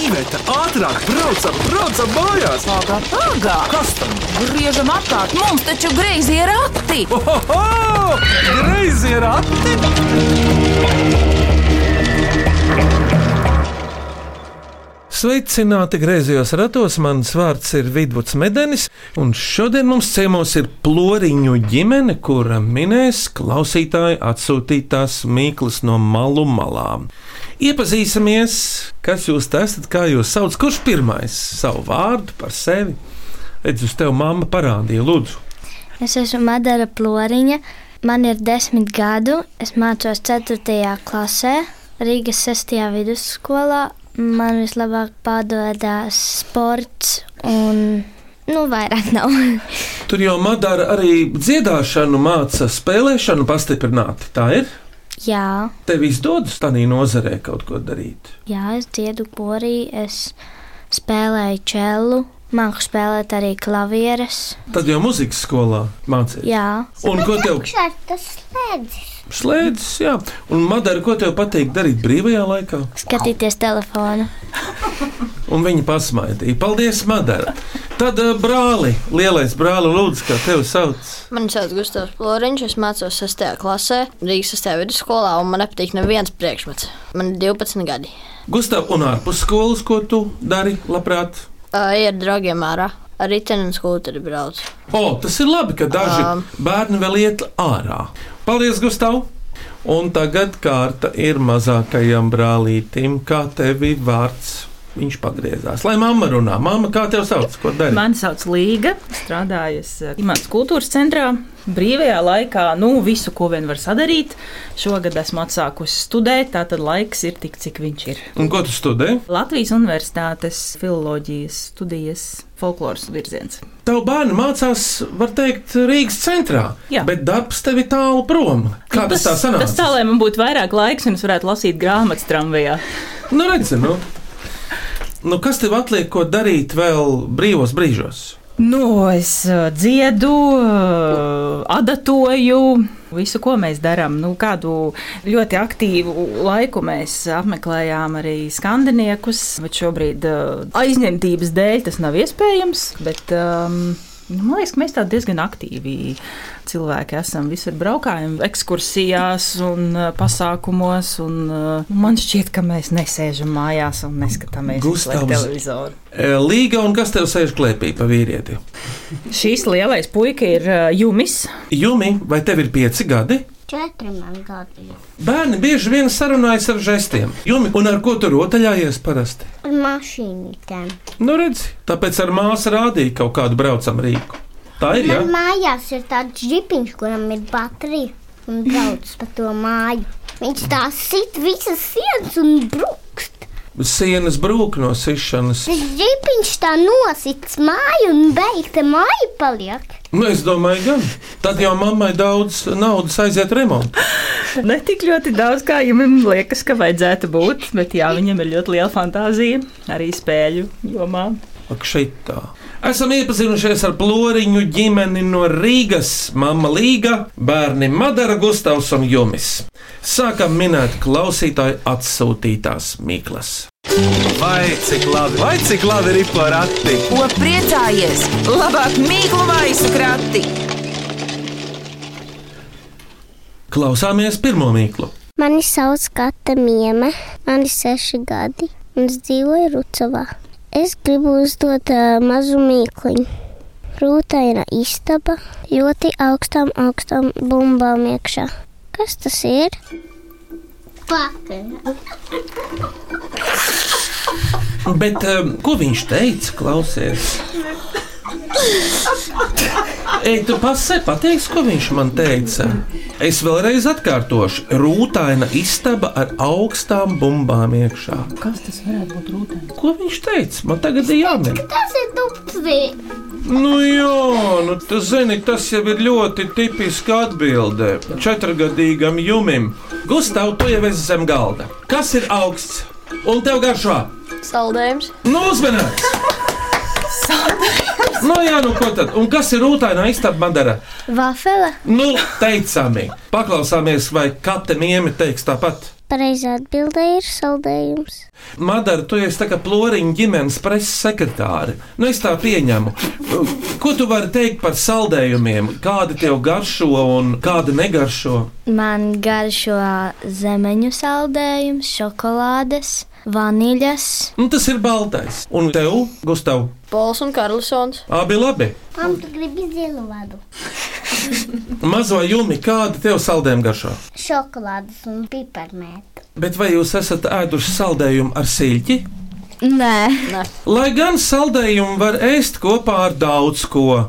Iveta, ātrāk, braucam, braucam mājās! Pagā, pagā! Kas tam? Griežam apkārt, mums taču greizi ir rati! Ohoho! Greizi ir ati! Sveicināti griezījos ratos, mans vārds ir Vidvuds Medenis, un šodien mums ciemos ir ploriņu ģimene, kura minēs klausītāju atsūtītās mīklas no malu malām. Iepazīsimies, kas jūs esat, kā jūs sauc, kurš pirmais savu vārdu par sevi. Redz, uz tevi mamma parādīja, lūdzu. Es esmu Madara Ploriņa, man ir desmit gadu, es mācos 4. klasē, Rīgas 6. vidusskolā. Man vislabāk padodas sports un, nu, vairāk nav. Tur jau Madara arī dziedāšanu māca, spēlēšanu pastiprināti. Tā ir. Jā, Tev izdodas tādā nozarē kaut ko darīt. jā, es dziedu porī, es spēlēju čelu, māku spēlēt arī klavieres. Tad jau muzikas skolā mācīties. Jā, Un ko tev Tas slēdzis. slēdzas? Jā, un Madara, ko tev patīk darīt brīvajā laikā? skatīties telefonu. Un viņa pasmaidīja. Paldies, Madara! Tad uh, brāli, lielais brāli, lūdzu, kā tevi sauc. Mani sauc Gustavs Floriņš, es mācos 6. klasē, Rīgas 6. vidusskolā, un man nepatīk neviens priekšmets. Man ir 12 gadi. Gustav, un ārpus skolas, ko tu dari, labprāt? Uh, ir draugiem ārā, ar riteni un skūteri brauc. O, tas ir labi, ka daži Ā. bērni vēl iet ārā. Paldies, Gustav! Un tagad kārta ir mazākajam brālītim, kā tevi vārds. Viņš pagriezās. Lai mamma runā, mamma, kā tev sauc, ko dari? Mani sauc Līga, strādājusi Imants kultūras centrā. Brīvajā laikā, nu, visu, ko vien var sadarīt. Šogad esmu atsākusi studēt, tātad laiks ir tik, cik viņš ir. Un ko tu studē? Latvijas Universitātes filoloģijas studijas folkloras virziens. Tavu bērnu mācās, var teikt, Rīgas centrā. Jā. Bet darbs tev ir tālu prom. Kā tas, tas tā sanāk? Tas tā, lai man būtu vairāk laiks un es varētu lasīt grāmatas tramvajā. Nu, redzi, nu. Nu, kas tev atliek, ko darīt vēl brīvos brīžos? Nu, es uh, dziedu, uh, adatoju. Visu, ko mēs darām, nu, kādu ļoti aktīvu laiku mēs apmeklējām arī skandiniekus. Bet šobrīd uh, aizņemtības dēļ tas nav iespējams. Bet, um, man liekas, ka mēs tādi diezgan aktīvi cilvēki esam. Visur braukājam, ekskursijās un uh, pasākumos. Un, uh, man šķiet, ka mēs nesēžam mājās un neskatāmies Gustavs. televizoru. E, Līga un kas tev sēž klēpī pa vīrieti? Šīs lielais puika ir uh, Jumis. Jumi, vai tev ir pieci gadi? Četri man gadi. Bērni bieži vien sarunājas ar žestiem. Jumi, un ar ko tu rotaļājies parasti? Ar mašīnītēm. Nu, redzi, tāpēc ar māsu rādīja kaut kādu braucamu rīku. Tā ir, jā. Man mājās ir tāds žipiņš, kuram ir baterija un brauc pa to māju. Viņš tā sit visas sienas un brūkst. Sienas brūk no sišanas. Tas žipiņš tā nosits māju un beigta māja paliek. Nu, es domāju, gan. Tad jau mammai daudz naudas aiziet remontā. Ne tik ļoti daudz, kā viņam liekas, ka vajadzētu būt, bet jā, viņam ir ļoti liela fantāzija arī spēļu jomā. Ak, šeit tā. Esam iepazinušies ar ploriņu ģimeni no Rīgas, Mama Līga, bērni Madara, Gustavs un Jumis. Sākam minēt klausītāju atsūtītās mīklas. Vai cik labi, vai cik labi ir porakti? Ko priecājies? Labāk mīklu maisu krati! Klausāmies pirmo mīklu. Mani sauc Kata Mieme, man ir seši gadi, un es dzīvoju Rucavā. Es gribu uzdot uh, mazu mīkliņu. Rūtaina istaba ļoti augstām, augstām bumbām iekšā. Kas tas ir? Pakaļ. Bet um, ko viņš teica? Klausies! Ej, tu pasi pateiksi, ko viņš man teica. Es vēlreiz atkārtošu. Rūtaina istaba ar augstām bumbām iekšā. Kas tas varētu būt rūtēns? Ko viņš teica? Man tagad ir jāmin. Tas ir tupsvi. Nu, jā, nu, tas, zini, tas jau ir ļoti tipiski atbildē četrgadīgam jumim. Gustav, tu jau esi zem galda. Kas ir augsts? Un tev garšā? Saldējums, Nu, uzmanīgs! Nu, jā, nu ko tad? Un kas ir rūtainā istaba madara? Vafele. Nu, teicami. Paklausāmies, vai katra mieme teiks tāpat. Pareizā atbildē ir saldējums. Madara, tu esi tā kā ploriņa ģimenes preses sekretāre. Nu, es tā pieņemu. Ko tu vari teikt par saldējumiem? Kādi tev garšo un kādi negaršo? Man garšo zemeņu saldējums, šokolādes, vaniļas. Nu, tas ir baltais. Un tev, Gustav, Pols un Karlsons. abi labi. Mam, tu gribi zilu vadu? Mazo jumi, kādi tev saldējumi garšo? Šokolādes un piparmētu. Bet vai jūs esat ēduši saldējumu ar siļķi? Nē, Lai gan saldējumu var ēst kopā ar daudz ko.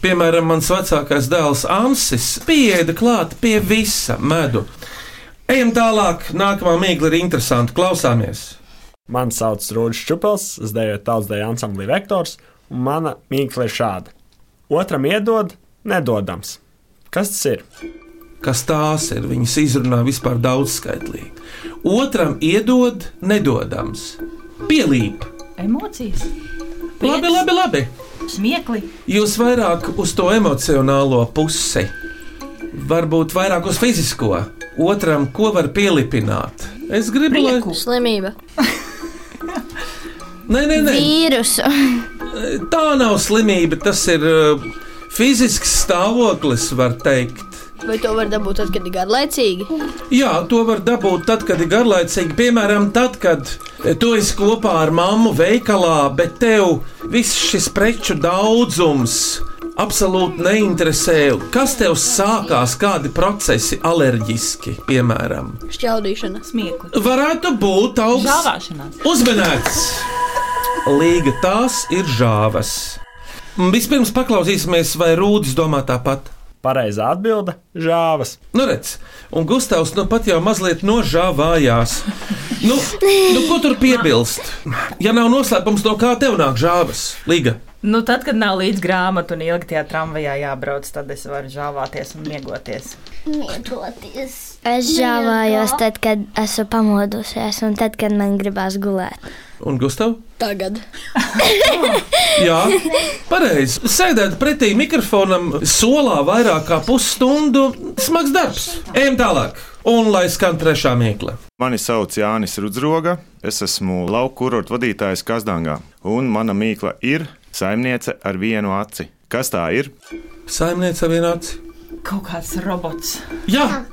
Piemēram, mans vecākais dēls Ansis pieeja klāt pie visa medu. Ejam tālāk, nākamā mīkla ir interesanta. Klausāmies! Mani sauc Rūģis Čupels, es dejoju tautsdeju ansamblī vektors, un mana mīkla ir šāda. Otram iedod, nedodams. Kas tas ir? Kas tās ir? Viņas izrunā vispār daudzskaitlīgi. Otram iedod, nedodams. Pielīp. Emocijas, Labi, labi, labi. smiekli. Jūs vairāk uz to emocionālo pusi, varbūt vairāk uz fizisko. Otram, ko var pielipināt? Es gribu, lai. Slimība. Nē, nē, nē. vīrusu. Tā nav slimība, tas ir uh, fizisks stāvoklis, var teikt. Vai to var dabūt tad, kad ir garlaicīgi? Jā, to var dabūt tad, kad ir garlaicīgi. Piemēram, tad, kad tu esi kopā ar mammu veikalā, bet tev viss šis preču daudzums absolūti neinteresē. Kas tev sākās, kādi procesi alerģiski, piemēram? Šķaudīšana. Smiekli. Varētu būt augsts Žāvāšanās. uzmanīts. Līga tās ir žāvas. Vispirms paklausīsimies, vai Rūdis domā tāpat. Pareizā atbilde - žāvas. Nu, redz, un Gustavs nu pat jau mazliet nožāvājās. Nu, nu, ko tur piebilst? Ja nav noslēpums, no kā tev nāk žāvas, Liga? Nu, tad, kad nav līdz grāmatu un ilgi tajā tramvajā jābrauc, tad es varu žāvāties un miegoties. Miedoties. Es žāvājos tad, kad esmu pamodusies, un tad, kad man gribās gulēt. Un Gustav? Tagad. Jā, pareizi. Sēdēt pretī mikrofonam solā vairāk kā pusstundu - smags darbs. Ejam tālāk. Un lai skan trešā mīkla. Mani sauc Jānis Rudzroga, es esmu lauku kurortu vadītājs Kazdangā, un mana mīkla ir saimniece ar vienu aci. Kas tā ir? Saimniece vienāds. Kaut kāds robots. Jā,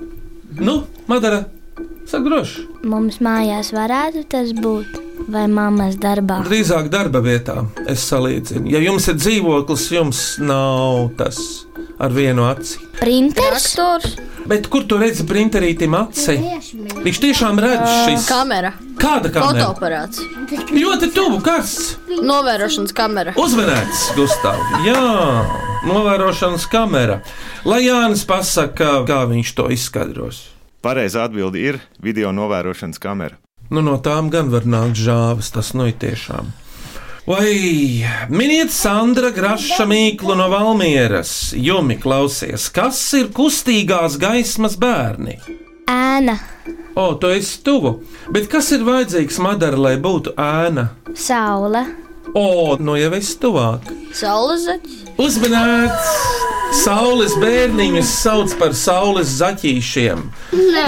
nu, Madara, sagroši. Mums mājās varētu tas būt, vai mammas darbā. Drīzāk darba vietā es salīdzinu. Ja jums ir dzīvoklis, jums nav tas ar vienu aci. Printers? Traktors. Bet kur tu redzi printerītim aci? Viņš tiešām redz šīs Kamera. Kāda kamera? Fotoaparāts. Ļoti tuvu, karsts. Novērošanas kamera. Uzmanīts, Gustav. Jā, novērošanas kamera. Lai Jānis pasaka, kā viņš to izskaidros. Pareizā atbilde ir video novērošanas kamera. Nu, no tām gan var nākt žāvis, tas nu ir tiešām. Vai miniet Sandra Graša mīklu no Valmieras? Jumi klausies, kas ir kustīgās gaismas bērni? Ēna, O, tu esi tuvu, bet kas ir vajadzīgs Madara, lai būtu ēna? saule, O, nu jau esi tuvāk. Saules zeķis. Uzmanīts! Saules bērniņus sauc par saules zaķīšiem.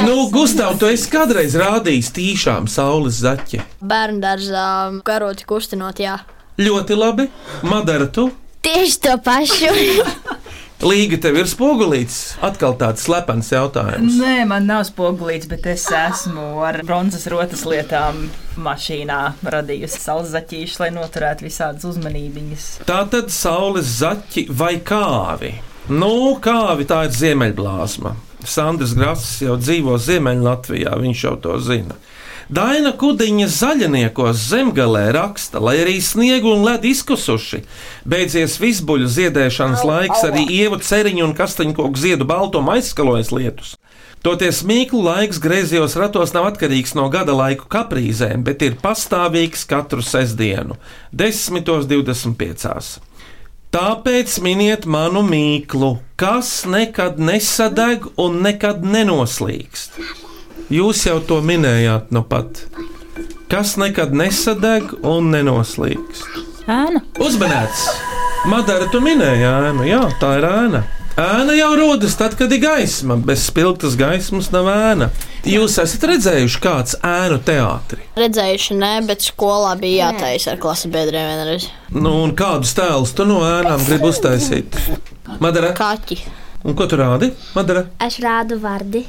Nu, Gustav, tu esi kādreiz rādījis tīšām saules zaķi. Bērnu dārzā karoti kustinot, jā. Ļoti labi. Madara, tu? tieši to pašu. Līga tev ir spogulīts. Atkal tāds slepens jautājums. Nē, man nav spogulīts, bet es esmu ar bronzas rotas lietām mašīnā radījusi saules zaķīšus, lai noturētu visādas uzmanības. Tā tad saules zaķi vai kāvi? Nu, kāvi tā ir ziemeļblāzma. Sandrs Grass jau dzīvo Ziemeļlatvijā, viņš jau to zina. Daina Kudiņa zaļniekos zemgalē raksta, lai arī sniegu un ledu izkusuši. Beidzies visbuļu ziedēšanas laiks, arī ievu ceriņu un kastaņkoku ziedu baltumu aizskalojas lietus. Toties mīklu laiks griezījos ratos nav atkarīgs no gada laiku kaprīzēm, bet ir pastāvīgs katru sestdienu, 10.25. Tāpēc miniet manu mīklu, kas nekad nesadeg un nekad nenoslīkst. Jūs jau to minējāt, nu pat. Kas nekad nesadeg un nenoslīkst? Ēna. Uzmanīts! Madara, tu minēji ēnu, jā, tā ir ēna. Ēna jau rodas tad, kad ir gaisma. Bez spilgtas gaismas nav ēna. Jūs esat redzējuši kāds ēnu teātri? Redzējuši, nē, bet skolā bija jātaisa ar klases biedriem vienreiz. Nu, un kādus tēlus tu no ēnām gribi uztaisīt? Madara, Kaķi. Un ko tu rādi? Madara, Es rādu vārdi.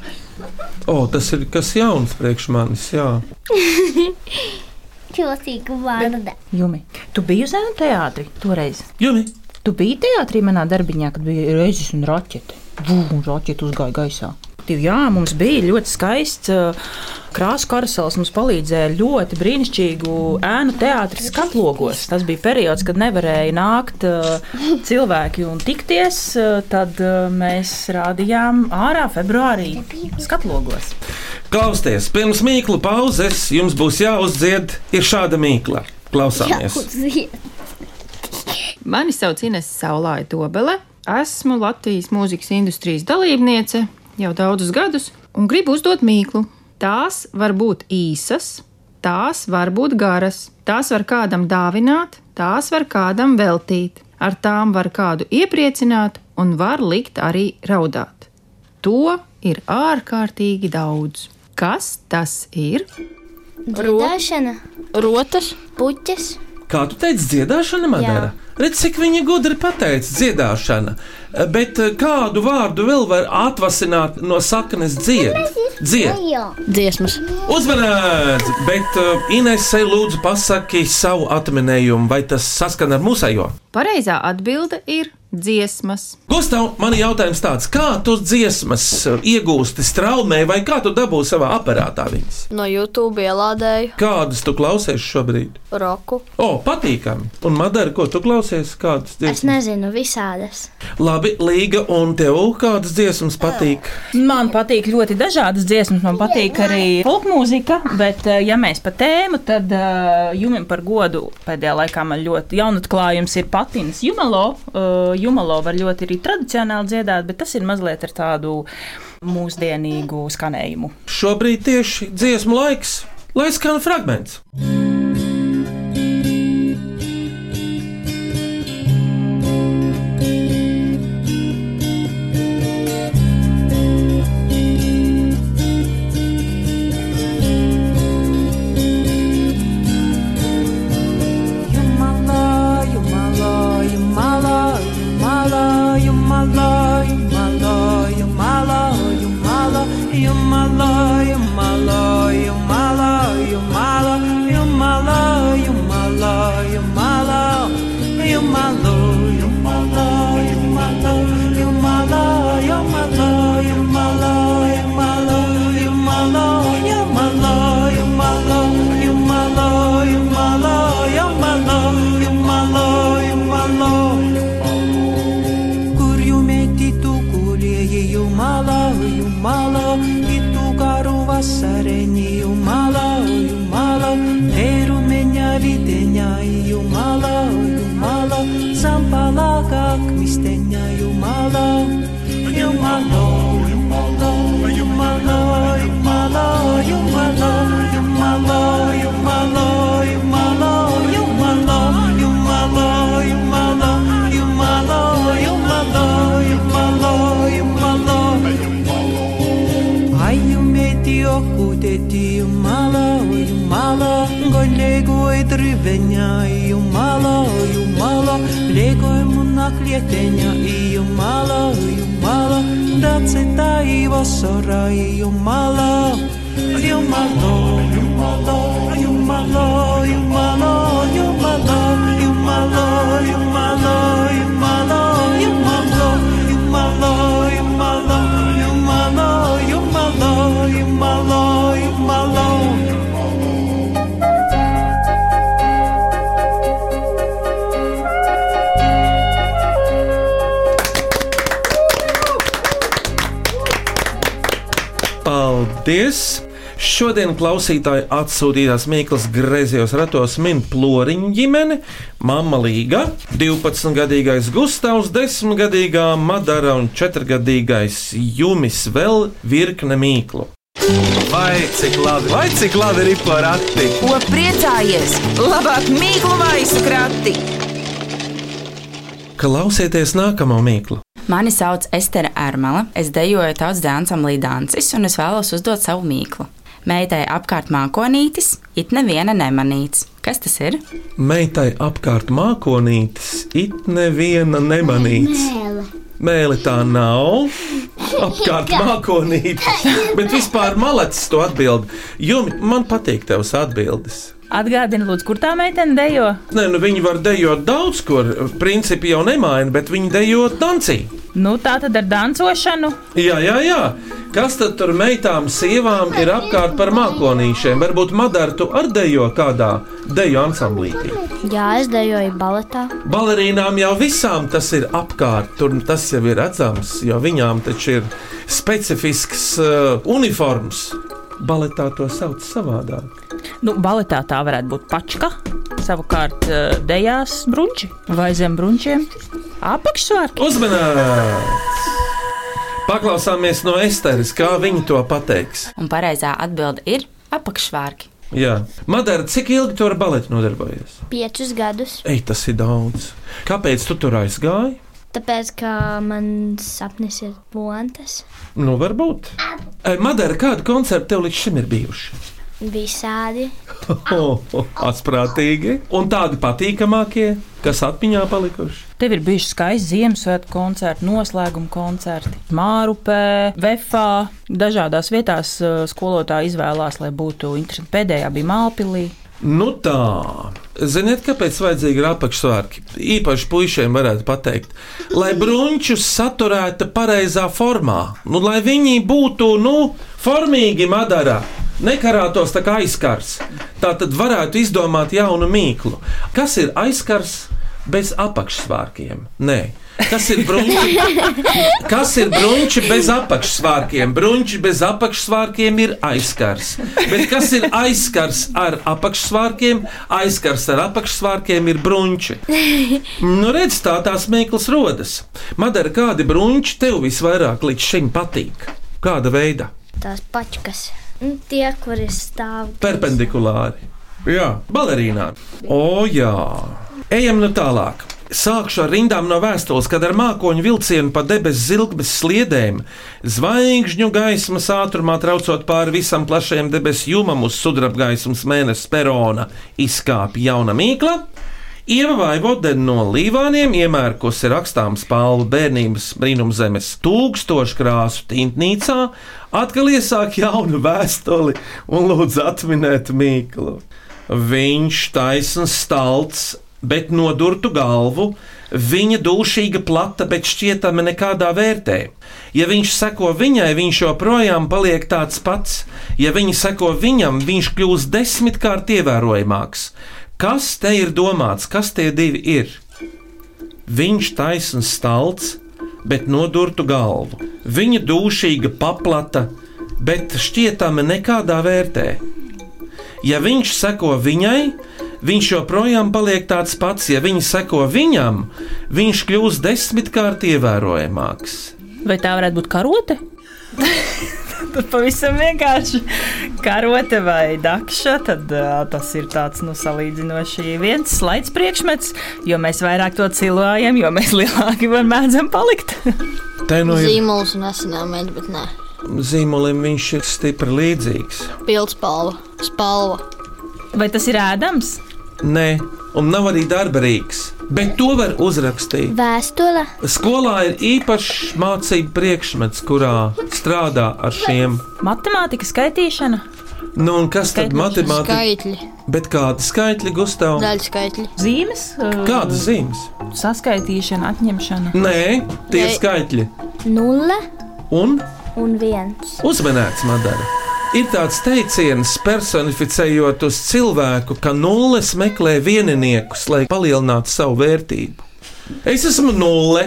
o, tas ir kas jauns priekš manis, jā. Čotīgu vārdu. Jumi, tu biji uz ēnu teātri toreiz? Jumi, Tu biji teātrī manā darbiņā, kad bija reizes un raķete. Vū, raķete uzgāja gaisā. Jā, mums bija ļoti skaists uh, krāsu karusels. Mums palīdzēja ļoti brīnišķīgu ēnu teātris skatlogos. Tas bija periods, kad nevarēja nākt uh, cilvēki un tikties. uh, Tad mēs rādījām ārā februārī skatlogos. klausieties, pirms mīklu pauzes jums būs jāuzdzied ir šāda mīkla. Klausāmies! Mani sauc Ines Saulāja Dobele. Esmu Latvijas mūzikas industrijas dalībniece jau daudzus gadus un gribu uzdot mīklu. Tās var būt īsas, tās var būt garas, tās var kādam dāvināt, tās var kādam veltīt. Ar tām var kādu iepriecināt un var likt arī raudāt. To ir ārkārtīgi daudz. Kas tas ir? Dziedāšana, Rotas. puķis, Kā tu teici, dziedāšana, Madara? Redz, cik viņa gudri pateica, dziedāšana. Bet eh, kādu vārdu vēl var atvasināt no saknes dzied? Dzied. Dziesmas. Uzmanīts! Bet uh, Inesai lūdzu pasaki savu atminējumu, vai tas saskan ar mūsējo? Pareizā atbilde ir dziesmas. Gustav, man ir jautājums tāds, kā tu dziesmas uh, iegūsti straumē, vai kā tu dabū savā aparātā viņas? No YouTube ielādēju Kādas tu klausies šobrīd? roku. O, patīkami! Un, Madara, ko tu klausies? Kādas es dziesmas? nezinu, visādas. Labi, Līga, un tev kādas dziesmas patīk? Man patīk ļoti dažādas dziesmas, man patīk arī folkmūzika, bet, eh, ja mēs par tēmu, tad uh, jumim par godu pēdējā laikā man ļoti jaunatklājums ir patinas jumalo. Uh, jumalo var ļoti arī tradicionāli dziedāt, bet tas ir mazliet ar tādu mūsdienīgu skanējumu. Šobrīd tieši dziesmu laiks, lai skan fragments. Kur pequeña y yo mala, yo mala, datseita y vasora y yo mala, yo malo, yo malo. Paldies! Šodien klausītāji atsūtītās Mikls griezījos ratos min ploriņu ģimene, Mama Līga, 12-gadīgais Gustavs, 10-gadīgā Madara un 4-gadīgais Jumis vēl virkne mīklu. Vai cik labi, vai cik labi ir porakti? Ko priecājies? Labāk mīklu maisu krati! Klausieties nākamo mīklu. Mani sauc Estere Ermela, es dejoju tautas dānsam līdāncis un es vēlos uzdot savu mīklu. Meitai apkārt mākonītis, it neviena nemanīts. Kas tas ir? Meitai apkārt mākonītis, it neviena nemanīts. Mēli tā nav. Apkārt mākonītis. Bet vispār malacis to atbild. Jo man patīk tavs atbildes. Atgādini, lūdzu, kur tā meitene dejo? Nē, nu viņi var dejot daudz, kur principi jau nemaina, bet viņi dejo dancī. Nu, tā tad ar dancošanu. Jā, jā, jā. Kas tad tur meitām, sievām ir apkārt par mākonīšiem? Varbūt Madara tu ar dejo kādā deju ansamblītī. Jā, es dejoju baletā. Balerīnām jau visām tas ir apkārt, tur tas jau ir redzams, jo viņām taču ir specifisks uh, uniforms. Baletā to sauc savādāk. Nu, baletā tā varētu būt pačka. Savukārt, eh, dejās brunči vai zem brunčiem apakšsvārki. Uzmanīts! Paklausāmies no Esteres, kā viņa to pateiks. Un pareizā atbilde ir apakšvārki. Jā, Madara, cik ilgi tu ar baletu nodarbojies? Piecus gadus. Ei, tas ir daudz. Kāpēc tu tur aizgāji? Tāpēc, ka mans sapnis ir monētas. Nu, varbūt. Ei, Madara, kādi koncerti tev līdz šim ir bijuši? Visādi. Asprātīgi. Un tādi patīkamākie, kas atmiņā palikuši. Tev ir bijuši skaisti Ziemassvētku koncerti, noslēguma koncerti, Mārupē, Vefā. Dažādās vietās eh, skolotāji izvēlās, lai būtu interesanti. Pēdējā bija Mālpilī. Nu tā, ziniet, kāpēc vajadzīgi ir apakšsvārki? Īpaši puišiem varētu pateikt, lai brunčus saturētu pareizā formā, nu, lai viņi būtu, nu, formīgi madarā. Nekarātos tā kā aizkars. Tā tad varētu izdomāt jaunu mīklu. Kas ir aizkars bez apakšsvārkiem? Nē. Kas ir brunči? Kas ir brunči bez apakšsvārkiem? Brunči bez apakšsvārkiem ir aizkars. Bet kas ir aizkars ar apakšsvārkiem? Aizkars ar apakšsvārkiem ir brunči. Nu, redz, tā tās mēklas rodas. Madara, kādi brunči tev visvairāk līdz šim patīk? Kāda veida? Tās pačkas. Tie, kuri stāv. Perpendikulāri. Jā, balerīnā. O, jā. Ejam nu tālāk. Sākšu ar rindām no vēstules, kad ar mākoņu vilcienu pa debesu zilgmes sliedēm, zvaigžņu gaismas ātrumā traucot pāri visam plašajam debesu jumam uz sudrabgaismas mēnesis perona, izkāpja jauna mīkla. Ieva Vaivode no Līvāniem iemērkusi rakstāms palvu bērnības brīnumzemes tūkstošu krāsu tintnīcā, atkal iesāk jaunu vēstuli un lūdz atminēt mīklu. Viņš taisns stalts, bet nodurtu galvu, viņa dūšīga plata, bet šķietami nekādā vērtē. Ja viņš seko viņai, viņš joprojām paliek tāds pats. Ja viņa seko viņam, viņš kļūst desmitkārt ievērojamāks. Kas te ir domāts, kas tie divi ir? Viņš taisns stalts, bet nodurtu galvu. Viņa dūšīga paplata, bet šķietami nekādā vērtē. Ja viņš seko viņai, viņš joprojām paliek tāds pats. Ja viņi seko viņam, viņš kļūst desmitkārt ievērojamāks. Vai tā varētu būt karote? Tad pavisam vienkārši karote vai dakša. Tad uh, tas ir tāds nu, salīdzinoši viens slaids priekšmets, jo mēs vairāk to cilājam, jo mēs lielāki varam mēdzam palikt. Te nu ir Zīmols un asinām, bet nē. zīmolim, viņš ir stipri līdzīgs. Pildspalva, spalva. Vai tas ir ēdams? Nē, un nav arī darba rīks, bet to var uzrakstīt. Vēstule. Skolā ir īpašs mācību priekšmets, kurā strādā ar šiem. Matemātika, skaitīšana, Nu, un kas tad Skaitļi. matemātikā? Skaitļi, Bet kādi skaitļi, Gustav? daļu skaitļi. zīmes, uh, Kādas zīmes? saskaitīšana, atņemšana. Nē, tie ir skaitļi. Nulle Un un viens. uzmanēts, Madara. Ir tāds teiciens, personificējot uz cilvēku, ka nulles meklē vieniniekus, lai palielinātu savu vērtību. Es esmu nulle,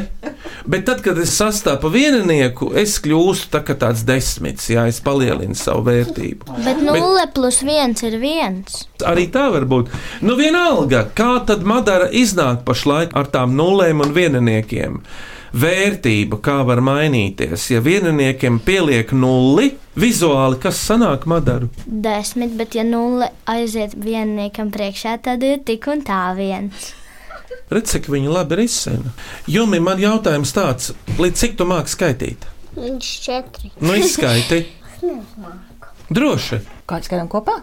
bet tad, kad es sastapu vieninieku, es kļūstu tā tāds desmits, ja es palielinu savu vērtību. Bet nulle plus viens ir viens. Arī tā var būt. Nu, vienalga, kā tad Madara iznāk pašlaik ar tām nulēm un vieniniekiem. Vērtība, kā var mainīties, ja vieniniekiem pieliek nulli, vizuāli kas sanāk Madaru? Desmit, bet ja nulle aiziet vienniekam priekšā, tad ir tik un tā viens. Redz, cik viņi labi ir izsēna. Jumi man jautājums tāds, līdz cik tu māki skaitīt? Viņš četri. Nu, izskaiti. Droši. Kāds skaitām kopā?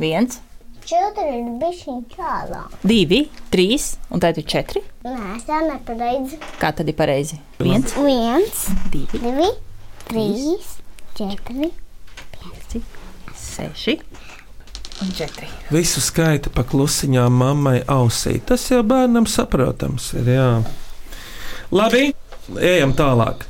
Viens, Četri ir bišķiņ čālā. divi, trīs un tad ir četri. Nē, tā nepareizi. Kā tad ir pareizi? Viens, Viens, divi, divi, trīs, četri. pieci, seši. Visu skaita pa klusiņām mammai ausī. Tas jau bērnam saprotams ir. Jā. Labi, ejam tālāk.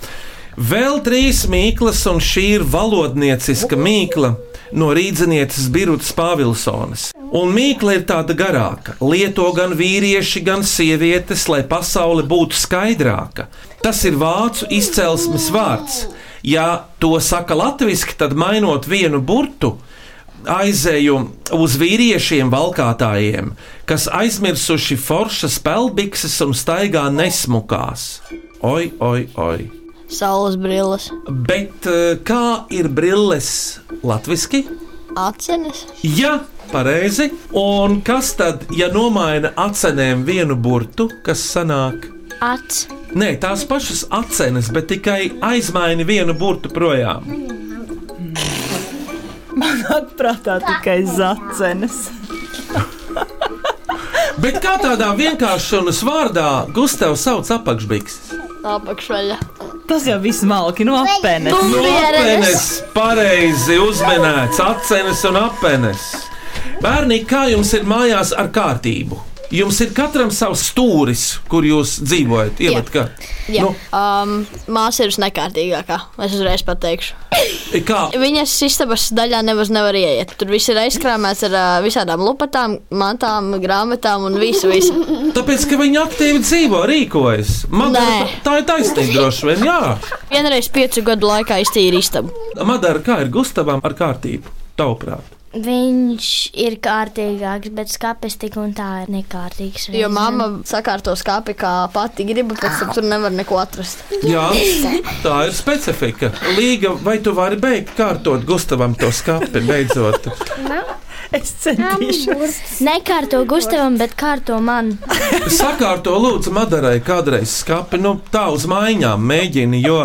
Vēl trīs mīklas, un šī ir valodnieciska mīkla no rīznieces Birutas Pāvilsonas. Un mīkla ir tāda garāka. Lieto gan vīrieši, gan sievietes, lai pasaule būtu skaidrāka. Tas ir vācu izcelsmes vārds. Ja to saka latviešu, tad mainot vienu burtu, aizēju uz vīriešiem, valkātājiem, kas aizmirsuši foršas pelbikses un staigā nesmukās. Oi, oi, oi! Saules brilles, Bet eh, kā ir brilles latviešu? acenes, Jā, pareizi. Un kas tad, ja nomaina acenēm vienu burtu, kas sanāk? Ats. Nē, tās pašas acenes, bet tikai aizmaini vienu burtu projām. Man nāk prātā tikai zacenes. Bet kā tādā vienkāršonas vārdā Gustavs sauc apakšbikses? apakšveļa. Tas jau viss malki no apenes. No apenes, pareizi uzminēts, acenes un apenes. Bērni, kā jums ir mājās ar kārtību? Jums ir katram savs stūris, kur jūs dzīvojat. Ievad, kā? Jā, nu. um, māsa ir visnekārtīgākā. Es uzreiz pateikšu. Kā? Viņas istabas daļā nemaz nevar ieiet. Tur viss ir aizkrāmēts ar uh, visādām lupatām, mantām, grāmatām un visu. visu. Tāpēc, ka viņi aktīvi dzīvo, rīkojas. Liekas, tā ir taisnība, droši vien. Jā, Vienreiz piecu gadu laikā iztīra istabu. Madara, kā ir Gustavam ar kārtību? Tavuprāt, Viņš ir kārtīgāks, bet skāpes tik un tā ir nekārtīgs. Jo mamma sakārto skāpi, kā pati grib, pēc tam tur nevar neko atrast. Jā, tā ir specifika. Līga, vai tu vari beigt kārtot Gustavam to skapi beidzot? Es centīšos. Nekārto Gustavam, bet kārto man. Sakārto lūdzu Madarai kādreiz skapi, nu tā uz maiņām mēģini, jo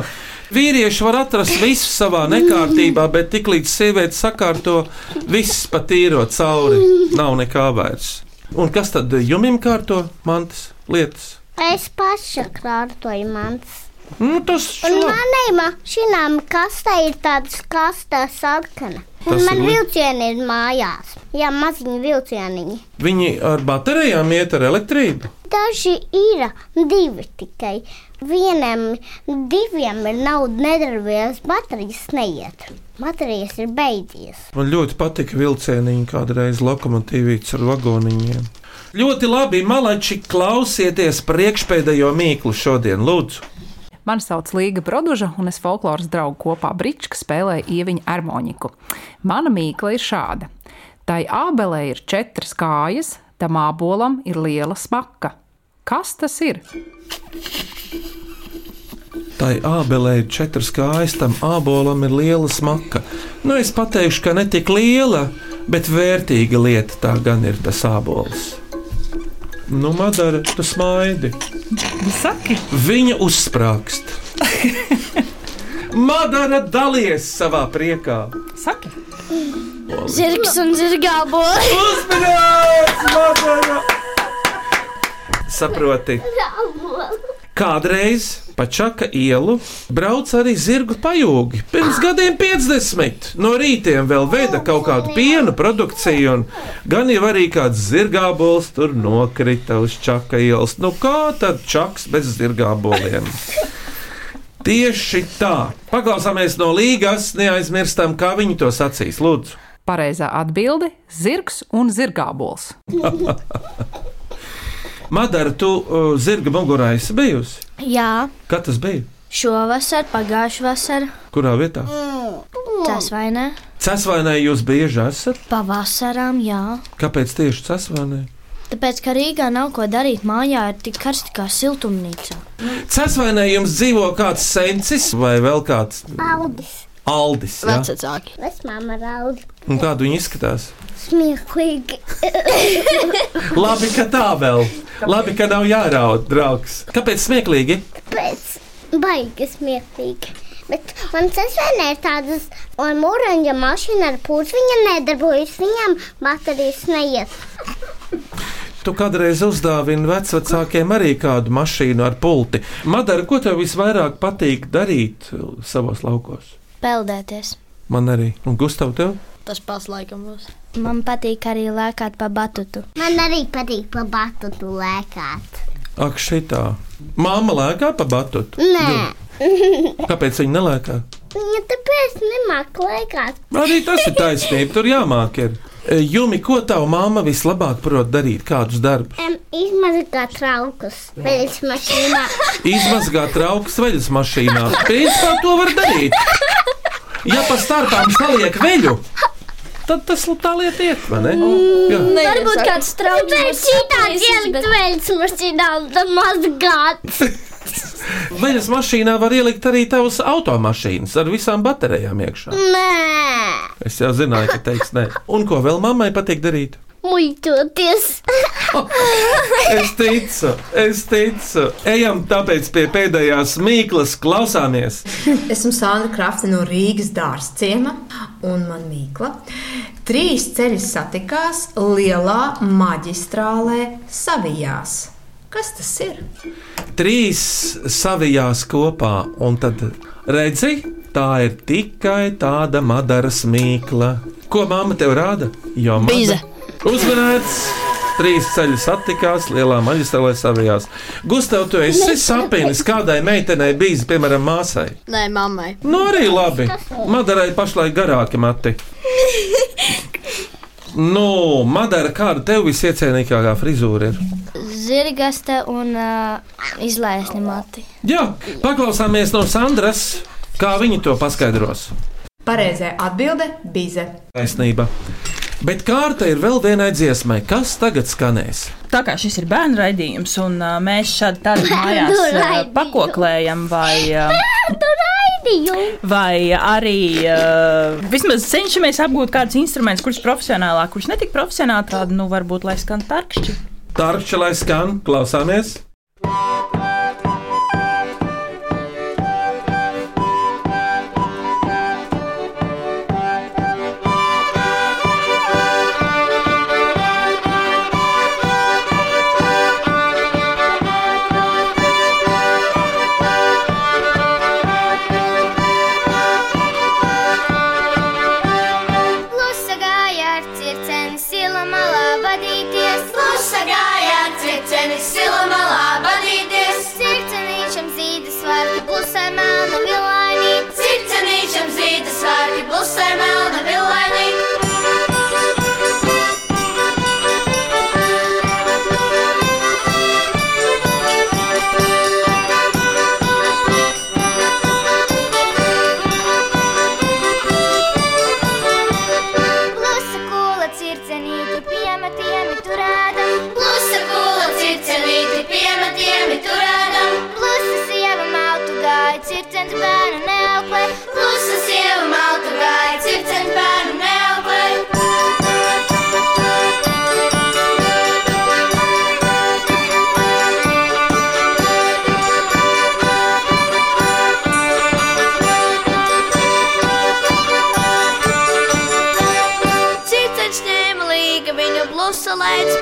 vīrieši var atrast visu savā nekārtībā, bet tiklīdz sieviete sakārto, viss patīro cauri, nav nekā vairs. Un kas tad jumim kārto mantas lietas? Es paša krātoju mans. Nu, tas manai mašīnām kastē ir tāda skasta sarkana. Tas man ir vilcieni ir mājās. Jā, maziņi vilcieniņi. Viņi ar baterijām iet ar elektrību. Daži ir divi tikai. Vienam, diviem ir nauda nedarbības, baterijas neiet. Baterijas ir beidzies. Man ļoti patika vilcieniņi kādreiz lokomotīvīts ar vagoniņiem. Ļoti labi, malači, klausieties priekšpēdējo mīklu šodien, lūdzu. Mani sauc Līga Broduža, un es folkloras draugu kopā Brička spēlēju ieviņu harmoniku. Mana mīkla ir šāda. Tai ābelē ir četras kājas, tam ābolam ir liela smaka. Kas tas ir? Tai ābelē ir četras kājas, tam ābolam ir liela smaka. Nu, es pateikšu, ka ne tik liela, bet vērtīga lieta tā gan ir tas ābols. Nu, Madara, tu smaidi. Saki. Viņa uzsprāgst. Madara dalies savā priekā. Saki. Zirgs un zirgābols. Uzmanīgs, Madara! Saproti, kādreiz pa Čaka ielu brauc arī zirgu pajūgi. Pirms gadiem 50 no rītiem vēl veda kaut kādu piena produkciju, un gan jau arī kāds zirgābols tur nokrita uz Čaka ielas. Nu kā tad Čaks bez zirgāboliem? Tieši tā. Paklausāmies no līgas, neaizmirstam, kā viņi to sacīs. Lūdzu! Pareizā atbilde - zirgs un zirgābols. Madara, tu uh, zirga mugurā esi bijusi? Jā, Kad tas bija? šovasar, pagājušā vasarā. Kurā vietā? Tas vai ne? Cesvainē jūs bieži esat? Pavasarām, jā. Kāpēc tieši cesvainē? Tāpēc, ka Rīgā nav ko darīt, mājā ir tik karsti kā siltumnīcā. Cesvainē jums dzīvo kāds sencis vai vēl kāds Aldis. Aldis. Vecāki. Vecmāma raud. Un kādu viņi izskatās? Smieklīgi. Labi, ka tā vēl. Labi, ka nav jāraud, draugs. Kāpēc smieklīgi? Pēc baigi smieklīgi. Bet man sesēnē ir tādas, un mūraņa mašīna ar pūci viņa nedarbojas, viņam baterijas neiet. Tu kādreiz uzdāvini vecākiem arī kādu mašīnu ar pulti. Madara, ko tev visvairāk patīk darīt savos laukos? Peldēties. Man arī. Un Gustav, tev? Tas pats laikam būs. Man patīk arī lēkāt pa batutu. Man arī patīk pa batutu lēkāt. Ak, šitā. Māma lēkā pa batutu. Nē, Kāpēc viņa nelēkā? viņa tāpēc nemāk lēkāt. Arī tas ir taisnība, tur jāmāk. Ir. E, Jumi, ko tava mamma vislabāk prot darīt? Kādus darbus? Um, izmazgāt traukus veļas mašīnā. Izmazgāt traukus veļas mašīnā. Principā to var darīt. Ja pa starpām saliek veļu, tad tas tā lieta iet, vai ne? Jā. Varbūt kāds trauks. Bet citādi ielikt veļas mašīnā tad mazgāt. Veļas mašīnā var ielikt arī tavas automašīnas ar visām baterijām iekšā. Nē, Es jau zināju, ka teiks nē. Un ko vēl mammai patīk darīt? Muļķoties. Es ticu, es ticu. Ejam tāpēc pie pēdējās mīklas, klausāmies. Esmu Sandra Krafta no Rīgas dārza ciema, un man mīkla. Trīs ceļi satikās lielā maģistrālē Savijās. Kas tas ir? Trīs savijās kopā, un tad redzi, tā ir tikai tāda madaras mīkla. Ko mamma tev rāda? Jo Mada- Bīze. Uzmanēts! Trīs ceļi satikās, lielā maģistrālē savijās. Gustav, tu esi sapinis kādai meitenei bijis, piemēram, māsai. Nē, mammai. Nu, arī labi. Madarai pašlaik garāki mati. Nu, Madara, kāda tev visiecienīgākā frizūra ir? Zirgaste un uh, izlaisni mati. Jā, paklausāmies no Sandras, kā viņa to paskaidros. Pareizā atbilde - bize. Taisnība. Bet kārta ir vēl vienai dziesmai, kas tagad skanēs. Tā kā šis ir bērnu raidījums, un uh, mēs šādi tādā mājās uh, pakoklējam, vai, uh, vai arī uh, vismaz cenšamies apgūt kādus instrumentus, kurus profesionālāk, kurus netik profesionāli, tādu, nu, varbūt, lai skan tarkšķi. Tarkšķi, lai skan, klausāmies!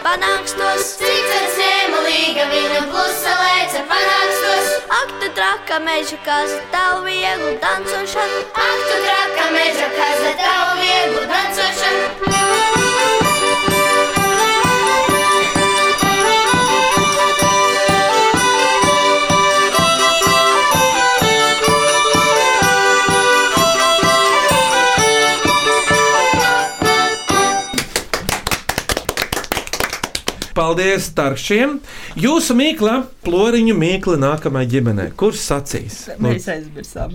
Panākstos. Circens ņēma līga viņu plusa lēca panākstos. Ak, tu traka meža kaza, tavu vieglu dancošanu. Ak, tu traka meža kaza, tavu vieglu dancošanu. Paldies, Tarkšiem! Jūsu mīkla, ploriņu mīkla nākamajai ģimenei. Kurš sacīs? Nu, Mēs aizmirsām.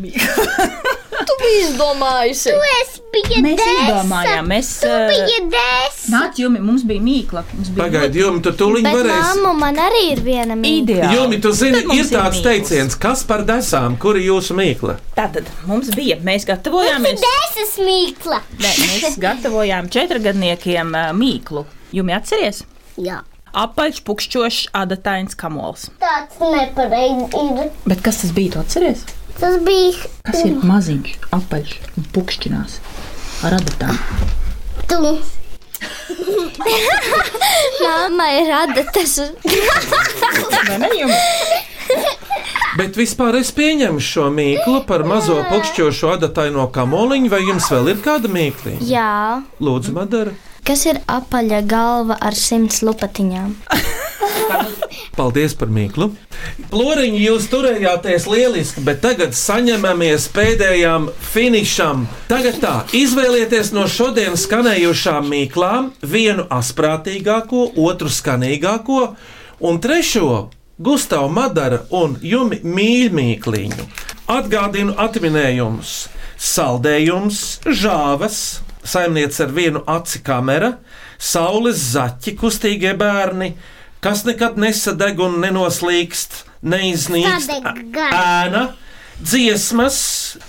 Tu biji izdomājusi. Tu esi bija Mēs desa. izdomājām, mēs. Tu uh, biji desa. Nāc, jumi, mums bija mīkla. Mums bija Pagaidi, Jumi, tu tūlīt Bet varēsi. mamma man arī ir viena mīkla. Ideāli. Jumi, tu zini, ir tāds mīklas. teiciens, kas par desām, kur ir jūsu mīkla? Tātad mums bija, mēs gatavojāmies. Desas mīkla. Nē, mēs gatavojām četrgadniekiem ā, mīklu. Jums atceries? Jā. Apaļš, pukšķošs, adatains kamols. Tāds nepareizi ir. Bet kas tas bija? Tu atceries? Tas bija. Kas ir maziņš, apaļš un pukšķinās ar adatām? Tu. Māma ir adatas. Vai ne jums? Bet vispār es pieņemu šo mīklu par mazo pukšķošo adataino kamoliņu, vai jums vēl ir kāda mīkla? Jā. Lūdzu, Madara. Kas ir apaļa galva ar simts lupatiņām? Paldies par mīklu. Ploriņi, jūs turējāties lieliski, bet tagad saņemamies pēdējām finišam. Tagad tā, izvēlieties no šodienas skanējušām mīklām vienu asprātīgāko, otru skanīgāko un trešo Gustavu Madara un Jumi mīļmīkliņu. Atgādinu atminējumus. Saldējums, žāvas, saimniece ar vienu aci kamera, saules zaķi, kustīgie bērni, kas nekad nesadeg un nenoslīkst, neiznīkst, ēna, dziesmas,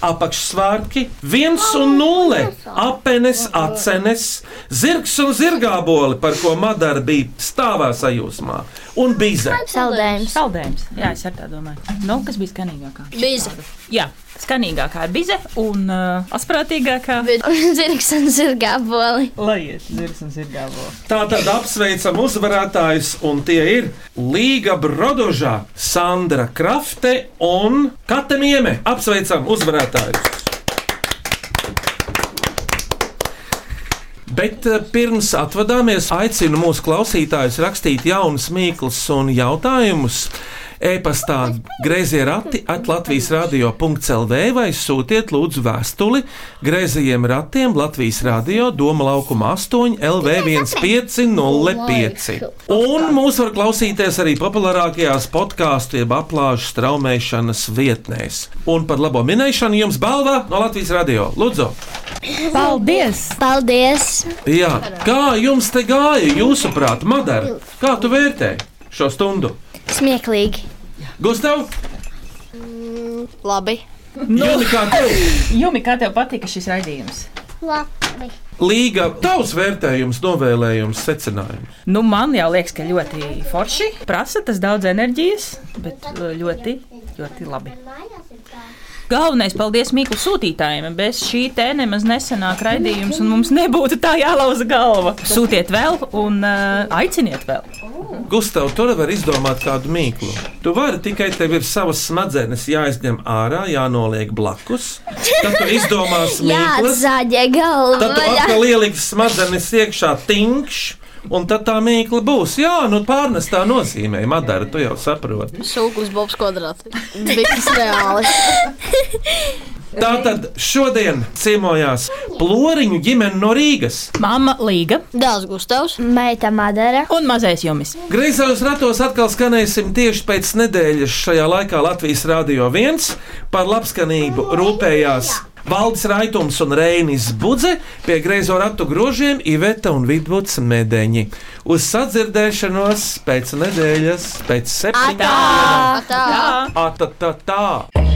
apakšsvārki, viens un nulle, apenes, acenes, zirgs un zirgāboli, par ko Madara bija stāvā sajūsmā, un bize. Saldējums. Saldējums. Jā, es arī tā domāju. Nu, kas bija skanīgākā? Bize. Jā, skanīgākā ir bize un uh, asprātīgākā zirgs un zirgāboli. Lai iet zirgs un zirgāboli. Tā tad apsveicam uzvarētājus, un tie ir Līga Brodožā, Sandra Krafte un Kate Mieme. Apsveicam uzvarētājus! Bet eh, pirms atvadāmies, aicinu mūsu klausītājus rakstīt jaunus mīklus un jautājumus. E-pastā grazījā rati at Latvijas radio.clv vai sūtiet lūdzu vēstuli grazījiem ratiem Latvijas radio Doma laukuma 8 LV1505. Un mūs var klausīties arī populārākajās podkāstu jeb aplāžu straumēšanas vietnēs. Un par labo minēšanu jums balva no Latvijas radio. Lūdzu! Paldies! Paldies! Jā, kā jums te gāja, jūsuprāt, Madara? Kā tu vērtē šo stundu? Smieklīgi. Gustav, Labi. Jumi, kā tev? Jumi, kā tev patika šis raidījums? Labi. Līga, tavs vērtējums, novēlējums, secinājums. Nu, man jau liekas, ka ļoti forši. Prasa tas daudz enerģijas, bet uh, ļoti, ļoti labi. Galvenais paldies Mikls sūtītājiem. Bez šī te nemaz nesenāk raidījums, un mums nebūtu tā jālauza galva. Sūtiet vēl un uh, aiciniet vēl. Gustav, tu nevari izdomāt kādu mīklu. Tu vari tikai tev ir savas smadzenes jāizņem ārā, jānoliek blakus. Tad tu izdomāsi mīklas, Jāatzaļ galva. tad tu atkal ieliksi smadzenes iekšā tinkšs. Un tad tā mīkla būs. Jā, nu pārnestā nozīmē, Madara, tu jau saproti. Sūklis Bobs kvadrāts. Bija tas reāli. Tātad šodien ciemojās Ploriņu ģimene no Rīgas. Mama Līga, Dēls Gustavs, Meita Madara un mazais Jumis. Greizajos ratos atkal skanēsim tieši pēc nedēļas šajā laikā Latvijas Rādio 1 par labskanību rūpējās. Valdis Raitums un Reinis Budze pie greizo ratu grožiem Iveta un Vidvuds Medeņi. Uz sadzirdēšanos pēc nedēļas, pēc septiņiem. Atā! Atā!